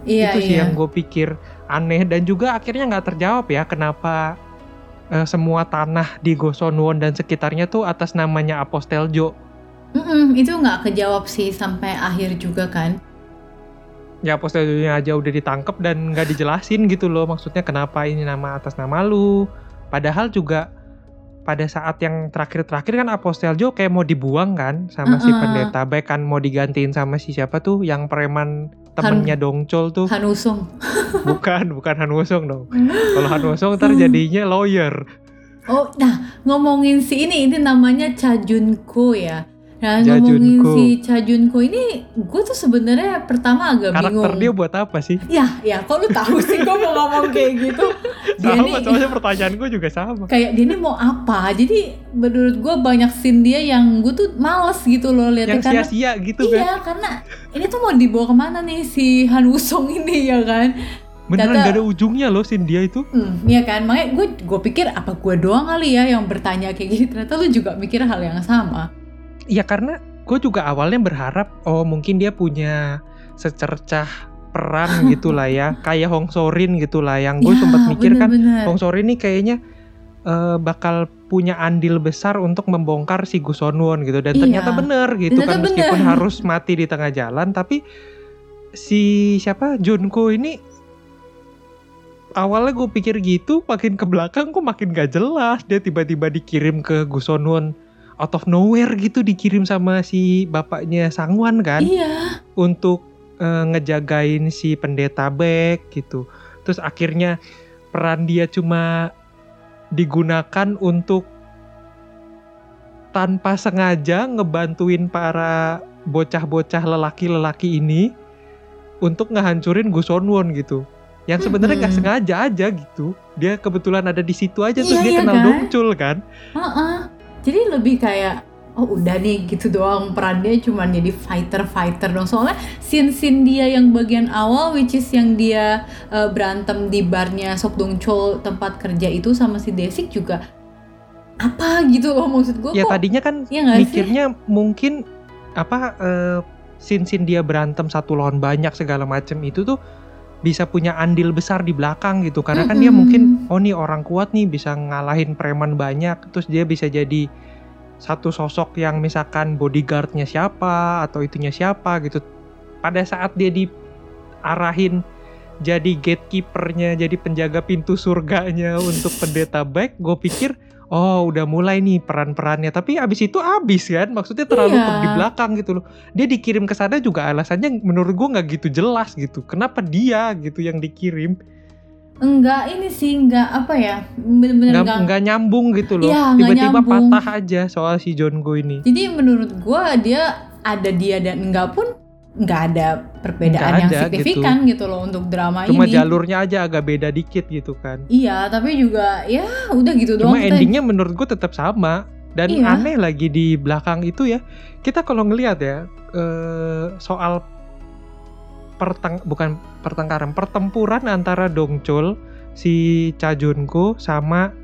Iya itu sih iya. yang gue pikir aneh dan juga akhirnya nggak terjawab ya kenapa eh, semua tanah di Gosonwon dan sekitarnya tuh atas namanya Apostel Jo. Mm-mm, itu nggak kejawab sih sampai akhir juga kan. Ya Apostel Jo aja udah ditangkap dan nggak dijelasin gitu loh maksudnya kenapa ini nama atas nama lu. Padahal juga pada saat yang terakhir-terakhir kan Apostel Jo kayak mau dibuang kan sama si Uh-uh. pendeta baik kan mau digantiin sama si siapa tuh yang preman temennya Dongcol tuh. Han Usung. bukan bukan Han Wosong dong. Kalau Han Wosong ntar jadinya lawyer. Oh, nah ngomongin si ini, ini namanya Cha Junko ya. Nah ngomongin Junko. si Cha Junko ini, gue tuh sebenarnya pertama agak karakter bingung. dia buat apa sih Ya, ya, kok lu tahu sih gue mau ngomong kayak gitu? Dia sama nih soalnya pertanyaan gue juga sama kayak dia ini mau apa? Jadi menurut gue banyak scene dia yang gue tuh males gitu loh liatnya yang sia-sia gitu kan iya karena ini tuh mau dibawa ke mana nih si Han Wusong ini ya kan? beneran Kata- gak ada ujungnya loh sin dia itu Hmm, iya kan, makanya gue gue pikir apa gue doang kali ya yang bertanya kayak gini. Ternyata lu juga mikir hal yang sama. Ya karena gue juga awalnya berharap oh mungkin dia punya secercah peran gitu lah ya kayak Hong Sorin gitu lah yang gue Ya, sempat mikir kan bener-bener. Hong Sorin ini kayaknya eh, bakal punya andil besar untuk membongkar si Gusonwon gitu dan Iya. ternyata bener gitu Ternyata kan meskipun bener. harus mati di tengah jalan tapi si siapa Junko ini awalnya gue pikir gitu makin ke belakang kok makin gak jelas dia tiba-tiba dikirim ke Gusonwon out of nowhere gitu dikirim sama si bapaknya Sangwan kan Iya, untuk eh, ngejagain si pendeta Beck gitu. Terus akhirnya peran dia cuma digunakan untuk tanpa sengaja ngebantuin para bocah-bocah lelaki-lelaki ini untuk ngehancurin Gusonwon gitu. Yang sebenarnya nggak Mm-mm. sengaja aja gitu. Dia kebetulan ada di situ aja terus Iya, dia iya kenal kan? Dongcul kan. Heeh. Jadi lebih kayak oh udah nih gitu doang peran dia cuma jadi fighter fighter dong soalnya scene scene dia yang bagian awal which is yang dia eh, berantem di barnya Sok Dong Chol tempat kerja itu sama si Desik juga apa gitu loh maksud gue Ya kok tadinya kan Iya nggak sih? mikirnya mungkin apa eh, scene-scene dia berantem satu lawan banyak segala macem itu tuh bisa punya andil besar di belakang gitu karena kan dia Mm-mm. mungkin oh nih orang kuat nih bisa ngalahin preman banyak terus dia bisa jadi satu sosok yang misalkan bodyguardnya siapa atau itunya siapa gitu pada saat dia diarahin jadi gatekeepernya jadi penjaga pintu surganya untuk pendeta baik gue pikir oh udah mulai nih peran-perannya. Tapi abis itu abis kan maksudnya terlalu Iya. ke- di belakang gitu loh. Dia dikirim ke sana juga alasannya menurut gue nggak gitu jelas gitu. Kenapa dia gitu yang dikirim? Enggak ini sih enggak apa ya bener-bener nggak enggak nggak nyambung gitu loh. Nggak tiba-tiba patah aja soal si John Go ini. Jadi menurut gua dia ada dia dan enggak pun nggak ada perbedaan Nggak yang ada, signifikan gitu. loh untuk drama cuma ini. jalurnya aja agak beda dikit gitu kan Iya, tapi juga ya udah gitu doang. cuma kita- endingnya menurut gue tetap sama dan Iya. aneh lagi di belakang itu ya kita kalau ngelihat ya eh, soal perteng bukan pertengkaran pertempuran antara Dongchol si Cha Junko sama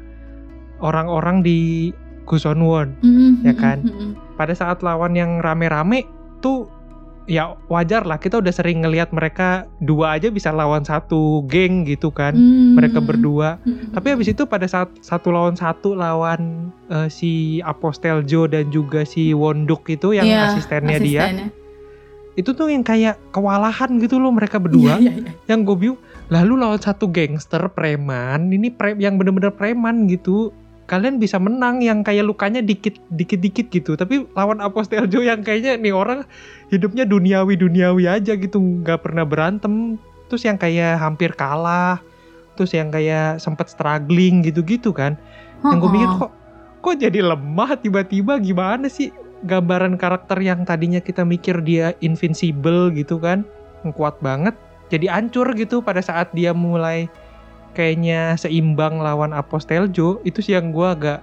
orang-orang di Gusonwon Mm, ya mm, kan? mm, mm. pada saat lawan yang rame-rame tuh ya wajar lah kita udah sering ngelihat mereka dua aja bisa lawan satu geng gitu kan Mm, mereka berdua mm, tapi habis itu pada saat satu lawan satu lawan eh, si Apostel Joe dan juga si Wonduk itu yang Iya, asistennya dia, asistennya. itu tuh yang kayak kewalahan gitu loh mereka berdua. Iya, iya, iya. Yang gue bingung, lalu lawan satu gangster preman, ini pre yang bener-bener preman gitu. Kalian bisa menang yang kayak lukanya dikit dikit dikit gitu. Tapi lawan Apostel Joe yang kayaknya nih orang hidupnya duniawi duniawi aja gitu, nggak pernah berantem. terus yang kayak hampir kalah terus yang kayak sempet struggling gitu-gitu kan yang gue mikir kok kok jadi lemah tiba-tiba gimana sih gambaran karakter yang tadinya kita mikir dia invincible gitu kan kuat banget jadi hancur gitu pada saat dia mulai kayaknya seimbang lawan Aposteljo itu sih yang gue agak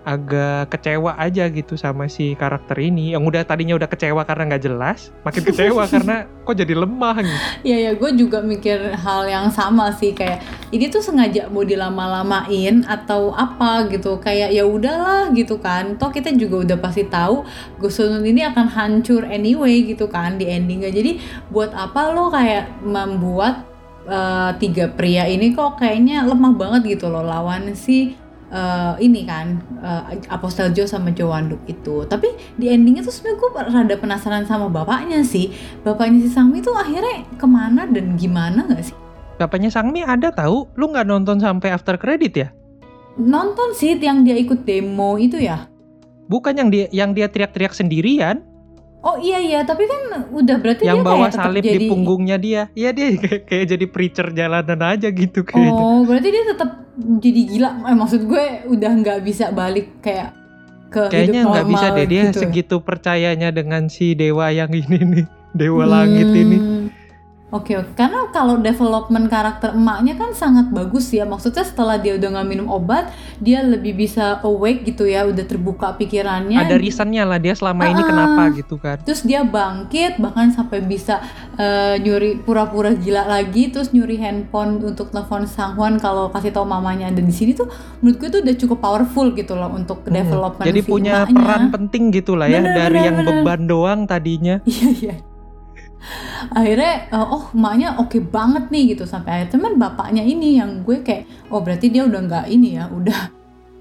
agak kecewa aja gitu sama si karakter ini. Yang udah tadinya udah kecewa karena nggak jelas makin kecewa karena kok jadi lemah gitu. Iya ya gue juga mikir hal yang sama sih kayak ini tuh sengaja mau dilama-lamain atau apa gitu kayak ya udahlah gitu kan. Toh kita juga udah pasti tahu Gosonun ini akan hancur anyway gitu kan di endingnya. Jadi buat apa lo kayak membuat uh, tiga pria ini kok kayaknya lemah banget gitu loh lawan si uh, ini kan uh, Apostel Joe sama Joe Wanduk itu. Tapi di endingnya tuh sebenarnya gue rada penasaran sama bapaknya sih. Bapaknya si Sangmi tuh akhirnya ke mana dan gimana nggak sih? Bapaknya Sangmi ada tahu? Lu nggak nonton sampai after credit ya? Nonton sih yang dia ikut demo itu ya. Bukan yang dia yang dia teriak-teriak sendirian Oh iya iya, tapi kan udah berarti yang dia bawa kayak salib jadi... di punggungnya dia. Iya dia kayak, kayak jadi preacher jalanan aja gitu kayaknya. Oh, berarti dia tetap jadi gila. Eh, maksud gue udah nggak bisa balik kayak ke Kayaknya nggak bisa deh dia gitu. segitu percayanya dengan si dewa yang ini nih, dewa langit ini. Hmm. Oke, oke. Karena kalau development karakter emaknya kan sangat bagus ya. Maksudnya setelah dia udah nggak minum obat, dia lebih bisa awake gitu ya, udah terbuka pikirannya. Ada reasonnya lah dia selama ini Ah. kenapa gitu kan. Terus dia bangkit bahkan sampai bisa eh, nyuri pura-pura gila lagi, terus nyuri handphone untuk telepon Sang Hwan kalau kasih tahu mamanya ada di sini tuh menurut gue tuh udah cukup powerful gitu loh untuk Hmm. development Jadi si punya emaknya. peran penting gitu lah ya Bener, dari bener, yang bener. beban doang tadinya. Iya iya. Akhirnya eh, oh emaknya oke banget nih gitu sampai akhirnya cuman bapaknya ini yang gue kayak oh berarti dia udah nggak ini ya udah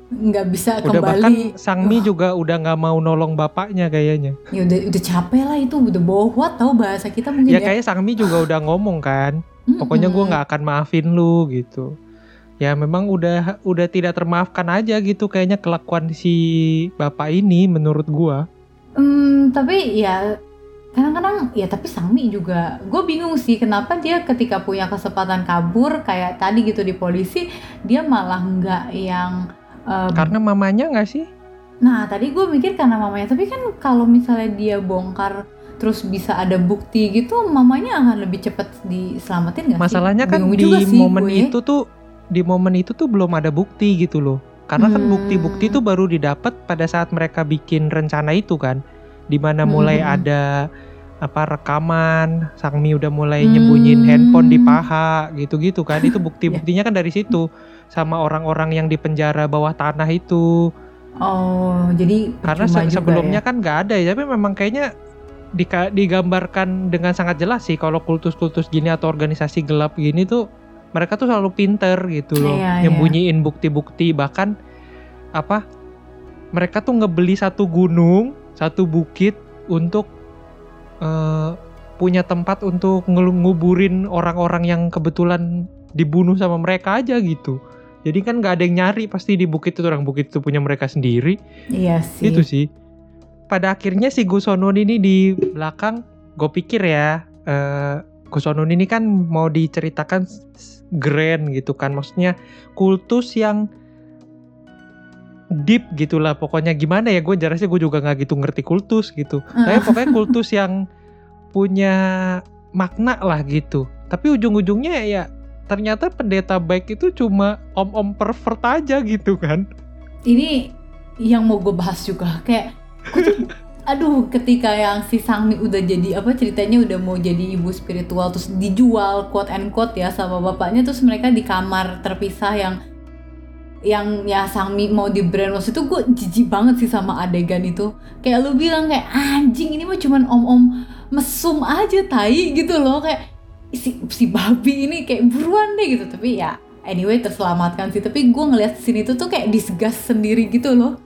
nggak bisa Udah bahkan kembali Sangmi juga udah nggak mau nolong bapaknya kayaknya. ya udah udah capek lah itu udah bohwat tahu bahasa kita mungkin Ya ya, kayak Sangmi juga udah ngomong kan. Pokoknya gue nggak akan maafin lu gitu. Ya memang udah udah tidak termaafkan aja gitu kayaknya kelakuan si bapak ini menurut gua. Hmm, tapi ya kadang-kadang ya tapi Sangmi juga gue bingung sih kenapa dia ketika punya kesempatan kabur kayak tadi gitu di polisi dia malah nggak yang eh, Karena mamanya nggak sih? nah tadi gue mikir karena mamanya tapi kan kalau misalnya dia bongkar terus bisa ada bukti gitu mamanya akan lebih cepat diselamatin nggak sih? Masalahnya kan Bingung di juga sih momen gue. itu tuh di momen itu tuh belum ada bukti gitu loh. Karena kan Hmm. bukti-bukti tuh baru didapat pada saat mereka bikin rencana itu kan. Di mana mulai Hmm. ada apa rekaman, Sangmi udah mulai nyembunyiin Hmm. handphone di paha gitu-gitu kan. Itu bukti-buktinya kan dari situ sama orang-orang yang di penjara bawah tanah itu. oh jadi Karena se- juga sebelumnya ya. kan nggak ada ya, tapi memang kayaknya dika- digambarkan dengan sangat jelas sih kalau kultus-kultus gini atau organisasi gelap gini tuh mereka tuh selalu pinter gitu loh, Iya, iya. nyembunyiin bukti-bukti bahkan apa mereka tuh ngebeli satu gunung, satu bukit untuk eh, punya tempat untuk nguburin orang-orang yang kebetulan dibunuh sama mereka aja gitu. Jadi kan nggak ada yang nyari pasti di bukit itu orang bukit itu punya mereka sendiri. iya sih Itu sih. Pada akhirnya si Gusonon ini di belakang, gue pikir ya, eh Gusonon ini kan mau diceritakan grand gitu kan, maksudnya kultus yang deep gitulah. Pokoknya gimana ya, gue jelasnya gue juga nggak gitu ngerti kultus gitu. Tapi pokoknya kultus yang punya makna lah gitu. Tapi ujung-ujungnya ya ternyata pendeta baik itu cuma om-om pervert aja gitu kan. ini yang mau gue bahas juga kayak tuh aduh ketika yang si Sangmi udah jadi apa ceritanya udah mau jadi ibu spiritual terus dijual quote and quote ya sama bapaknya terus mereka di kamar terpisah yang yang ya Sangmi mau di brainwash itu gue jijik banget sih sama adegan itu. Kayak lu bilang kayak anjing ini mah cuman om-om mesum aja tai gitu loh. Kayak si, si babi ini kayak buruan deh gitu. Tapi ya anyway terselamatkan sih. Tapi gue ngeliat sini tuh tuh kayak disgust sendiri gitu loh.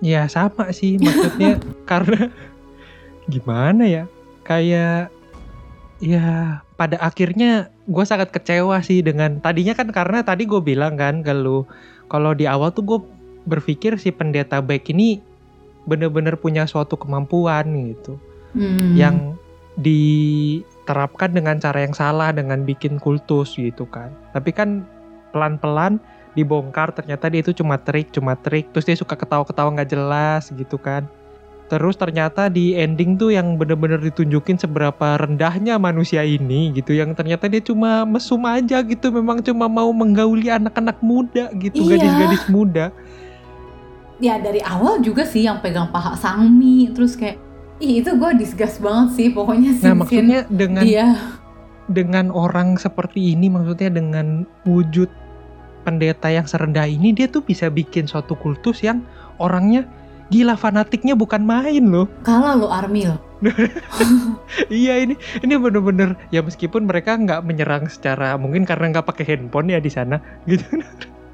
Ya sama sih maksudnya. Karena gimana ya? Kayak ya pada akhirnya gue sangat kecewa sih dengan tadinya kan karena tadi gue bilang kan kalau kalau di awal tuh gue berpikir si pendeta baik ini bener-bener punya suatu kemampuan gitu Hmm. yang di diterapkan dengan cara yang salah dengan bikin kultus gitu kan. Tapi kan pelan-pelan dibongkar ternyata dia itu cuma trik, cuma trik. Terus dia suka ketawa-ketawa nggak jelas gitu kan. Terus ternyata di ending tuh yang bener-bener ditunjukin seberapa rendahnya manusia ini gitu. Yang ternyata dia cuma mesum aja gitu. Memang cuma mau menggauli anak-anak muda gitu. Iya. Gadis-gadis muda. ya dari awal juga sih yang pegang paha Sangmi terus kayak ih itu gue disgust banget sih pokoknya Nah scene-scene maksudnya dengan dia dengan orang seperti ini maksudnya dengan wujud pendeta yang serendah ini dia tuh bisa bikin suatu kultus yang orangnya gila fanatiknya bukan main loh. kalah lo Armil iya ini ini bener-bener ya meskipun mereka nggak menyerang secara mungkin karena nggak pakai handphone ya di sana gitu.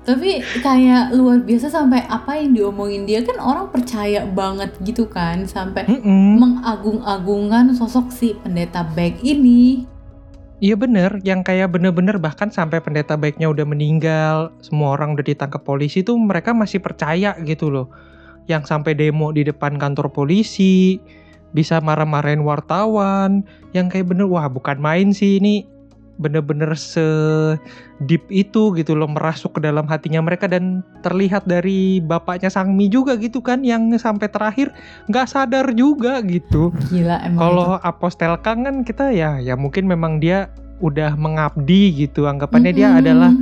tapi kayak luar biasa sampai apa yang diomongin dia kan orang percaya banget gitu kan sampai Mm-mm. mengagung-agungkan sosok si pendeta baik ini Iya bener, yang kayak bener-bener bahkan sampai pendeta baiknya udah meninggal, semua orang udah ditangkap polisi tuh mereka masih percaya gitu loh. Yang sampai demo di depan kantor polisi, bisa marah-marahin wartawan, yang kayak bener, wah bukan main sih ini bener-bener se deep itu gitu loh merasuk ke dalam hatinya mereka dan terlihat dari bapaknya Sangmi juga gitu kan yang sampai terakhir nggak sadar juga gitu. gila emang Kalau Apostel Kang kan kita ya ya mungkin memang dia udah mengabdi gitu anggapannya dia Mm-mm. adalah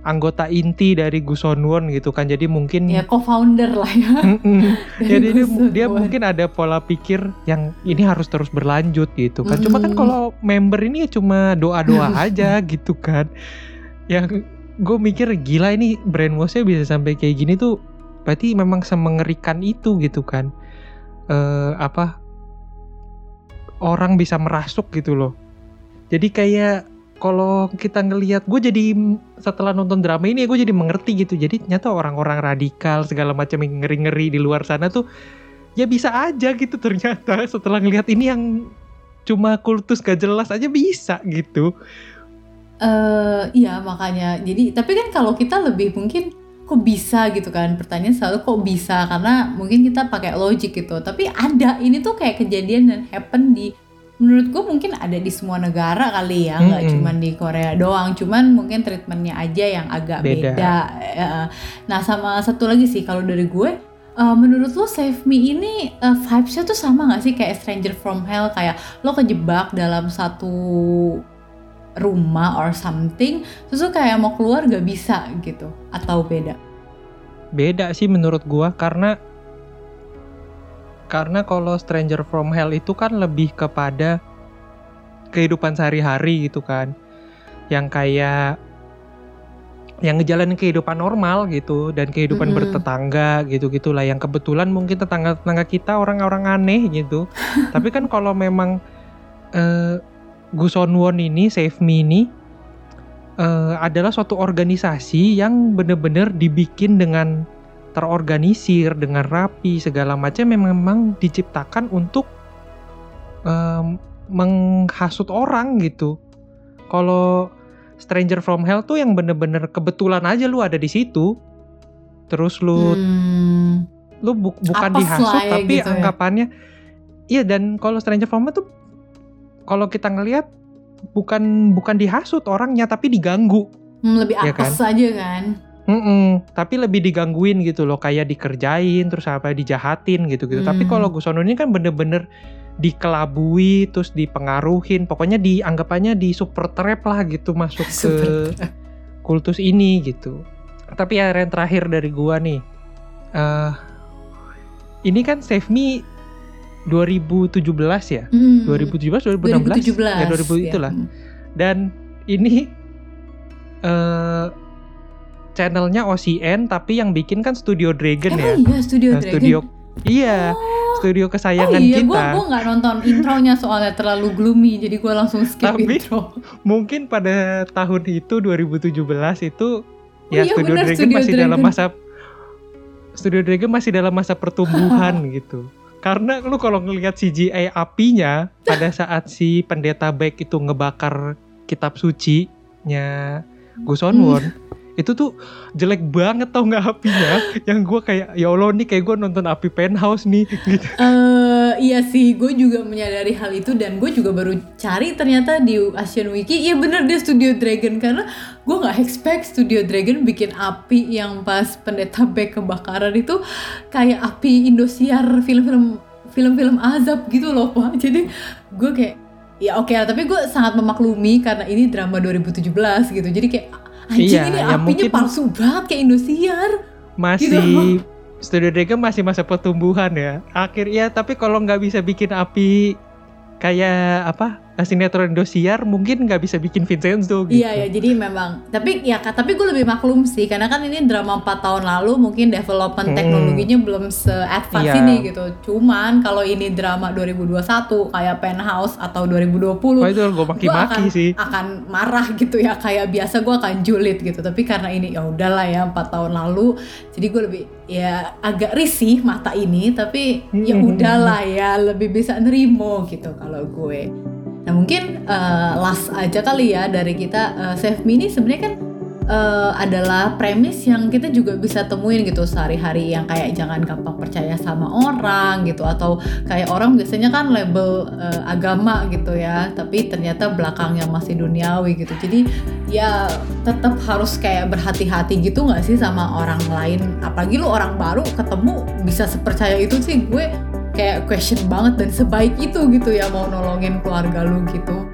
anggota inti dari Gusonwon gitu kan. Jadi mungkin ya co-founder lah ya. Dari jadi dia, dia mungkin ada pola pikir yang ini harus terus berlanjut gitu kan. Cuma kan Mm. kalau member ini ya cuma doa-doa aja gitu kan. Yang gue mikir gila ini brainwashnya bisa sampai kayak gini tuh berarti memang semengerikan itu gitu kan. Eh apa? Orang bisa merasuk gitu loh. Jadi kayak kalau kita ngelihat gue jadi setelah nonton drama ini gue jadi mengerti gitu. Jadi ternyata orang-orang radikal segala macam yang ngeri-ngeri di luar sana tuh ya bisa aja gitu ternyata. Setelah ngelihat ini yang cuma kultus gak jelas aja bisa gitu. Eh, iya makanya. Jadi tapi kan kalau kita lebih mungkin kok bisa gitu kan? Pertanyaan selalu kok bisa? Karena mungkin kita pakai logik gitu. Tapi ada ini tuh kayak kejadian dan happen di menurut gue mungkin ada di semua negara kali ya nggak Mm-mm. cuman di Korea doang. Cuman mungkin treatmentnya aja yang agak Beda. beda, Eh, nah sama satu lagi sih kalau dari gue eh, menurut lo Save Me ini eh, vibesnya tuh sama gak sih kayak Stranger from Hell? Kayak lo kejebak dalam satu rumah or something terus lo kayak mau keluar gak bisa gitu atau beda? Beda sih menurut gua karena karena kalau Stranger from Hell itu kan lebih kepada kehidupan sehari-hari gitu kan. Yang kayak yang ngejalanin kehidupan normal gitu dan kehidupan Mm-mm. bertetangga gitu gitulah yang kebetulan mungkin tetangga-tetangga kita orang-orang aneh gitu. Tapi kan kalau memang eh, Gusonwon ini Save Me ini eh, adalah suatu organisasi yang benar-benar dibikin dengan terorganisir dengan rapi segala macam memang diciptakan untuk em, menghasut orang gitu. Kalau Stranger from Hell tuh yang bener-bener kebetulan aja lu ada di situ. Terus lu Hmm, lu bu- bukan Apes dihasut ya tapi gitu ya. anggapannya iya dan kalau Stranger from Hell tuh kalau kita ngelihat bukan bukan dihasut orangnya tapi diganggu. hmm, lebih Iya kan? apes aja kan Mm-mm, tapi lebih digangguin gitu loh, kayak dikerjain terus apa dijahatin gitu gitu. Tapi Hmm. kalau Gusono ini kan bener-bener dikelabui terus dipengaruhin, pokoknya dianggapannya di super trap lah gitu masuk ke kultus ini gitu. Tapi ya yang terakhir dari gua nih, eh ini kan Save Me 2017 ya, Hmm, 2017 2016 2017 ya 2000 ya. itulah dan ini eh channelnya OCN tapi yang bikin kan Studio Dragon ya. Emang iya Studio Nah, Dragon studio iya, Oh. studio Oh kesayangan iya, gue kita. gue nggak nonton intronya soalnya terlalu gloomy, jadi gue langsung skip Tapi- intro. Mungkin pada tahun itu 2017 itu Oh ya iya, Studio benar, Dragon Studio masih dalam Dragon. masa Studio Dragon masih dalam masa pertumbuhan gitu. Karena lu kalau ngelihat CGI apinya pada saat si pendeta baik itu ngebakar kitab suci-nya Gusonwon, itu tuh jelek banget tau nggak apinya yang gue kayak ya Allah nih kayak gue nonton api penthouse nih gitu Eh iya sih, gue juga menyadari hal itu dan gue juga baru cari ternyata di Asian Wiki, iya bener dia Studio Dragon karena gue nggak expect Studio Dragon bikin api yang pas Pendeta Beck kebakaran itu kayak api Indosiar film-film film-film azab gitu loh pak. Jadi gue kayak ya oke okay, tapi gue sangat memaklumi karena ini drama 2017 gitu. Jadi kayak anjing Iya, ini ya apinya mungkin- palsu banget kayak Indosiar. masih Gitu. Studio Dragon masih masa pertumbuhan ya. Akhir ya, tapi kalau nggak bisa bikin api kayak apa sinetron Indosiar, mungkin nggak bisa bikin Vincenzo gitu. Iya ya, jadi memang. Tapi ya, tapi gue lebih maklum sih, karena kan ini drama 4 tahun lalu, mungkin development Hmm. teknologinya belum se-advance Iya. ini gitu. Cuman kalau ini drama 2021 kayak Penthouse atau 2020, Wah itu gue maki-maki akan sih. akan marah gitu ya, kayak biasa gue akan julid gitu. Tapi karena ini ya udahlah ya 4 tahun lalu, jadi gue lebih ya agak risih mata ini, tapi ya Hmm. udahlah ya lebih bisa nerimo gitu kalau gue. Nah mungkin eh, last aja kali ya dari kita. Eh, Save Me sebenarnya kan eh, adalah premis yang kita juga bisa temuin gitu sehari-hari yang kayak jangan gampang percaya sama orang gitu atau kayak orang biasanya kan label eh, agama gitu ya tapi ternyata belakangnya masih duniawi gitu. Jadi ya tetap harus kayak berhati-hati gitu nggak sih sama orang lain? Apalagi lu orang baru ketemu bisa sepercaya itu sih gue kayak question banget dan sebaik itu gitu ya mau nolongin keluarga lu gitu